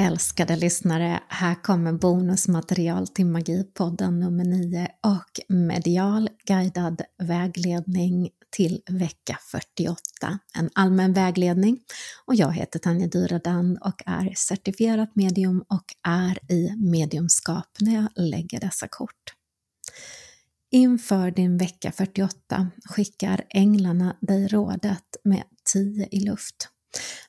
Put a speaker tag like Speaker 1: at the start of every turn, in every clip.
Speaker 1: Älskade lyssnare, här kommer bonusmaterial till Magipodden nummer 9 och medial guidad vägledning till vecka 48. En allmän vägledning och jag heter Tanja Dyradan och är certifierat medium och är i mediumskap när jag lägger dessa kort. Inför din vecka 48 skickar änglarna dig rådet med 10 i luft.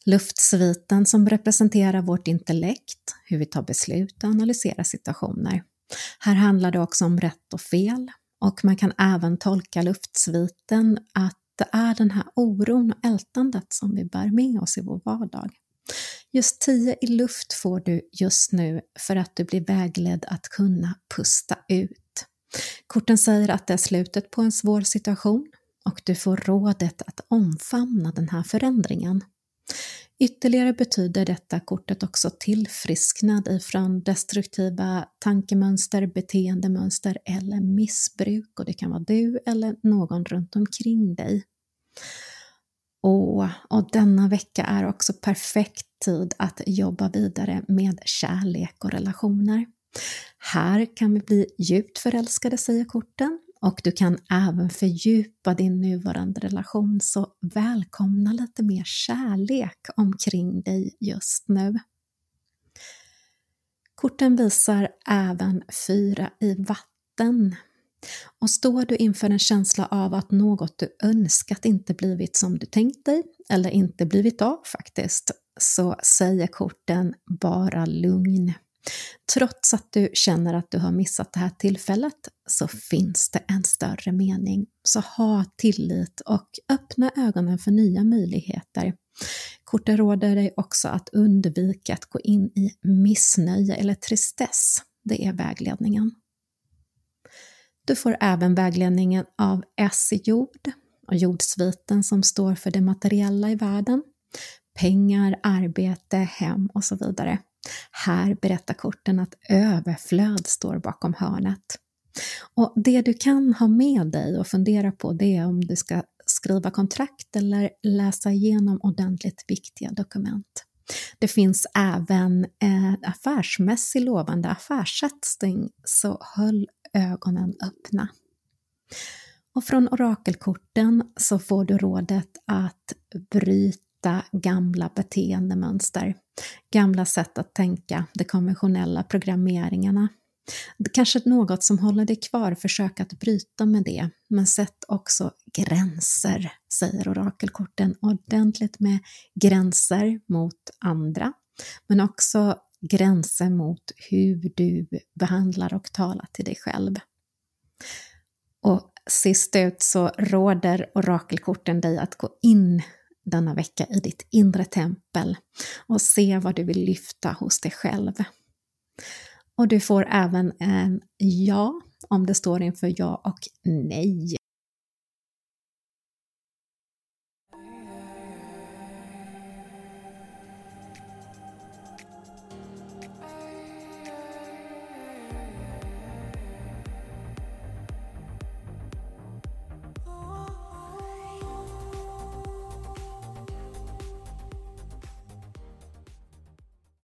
Speaker 1: Luftsviten som representerar vårt intellekt, hur vi tar beslut och analyserar situationer. Här handlar det också om rätt och fel och man kan även tolka luftsviten att det är den här oron och ältandet som vi bär med oss i vår vardag. Just 10 i luft får du just nu för att du blir vägledd att kunna pusta ut. Korten säger att det är slutet på en svår situation och du får rådet att omfamna den här förändringen. Ytterligare betyder detta kortet också tillfrisknad ifrån destruktiva tankemönster, beteendemönster eller missbruk och det kan vara du eller någon runt omkring dig. Och, och denna vecka är också perfekt tid att jobba vidare med kärlek och relationer. Här kan vi bli djupt förälskade, säger korten, och du kan även fördjupa din nuvarande relation, så välkomna lite mer kärlek omkring dig just nu. Korten visar även fyra i vatten. Och står du inför en känsla av att något du önskat inte blivit som du tänkt dig, eller inte blivit av faktiskt, så säger korten bara lugn. Trots att du känner att du har missat det här tillfället så finns det en större mening. Så ha tillit och öppna ögonen för nya möjligheter. Korten råder dig också att undvika att gå in i missnöje eller tristess. Det är vägledningen. Du får även vägledningen av S i jord och jordsviten som står för det materiella i världen. Pengar, arbete, hem och så vidare. Här berättar korten att överflöd står bakom hörnet. Och det du kan ha med dig och fundera på det är om du ska skriva kontrakt eller läsa igenom ordentligt viktiga dokument. Det finns även eh, affärsmässig lovande affärssatsning, så håll ögonen öppna. Och från orakelkorten så får du rådet att bryta gamla beteendemönster gamla sätt att tänka, de konventionella programmeringarna. Det kanske är något som håller dig kvar, försök att bryta med det, men sätt också gränser, säger orakelkorten. Ordentligt med gränser mot andra, men också gränser mot hur du behandlar och talar till dig själv. Och sist ut så råder orakelkorten dig att gå in denna vecka i ditt inre tempel och se vad du vill lyfta hos dig själv. Och du får även en ja om det står inför ja och nej.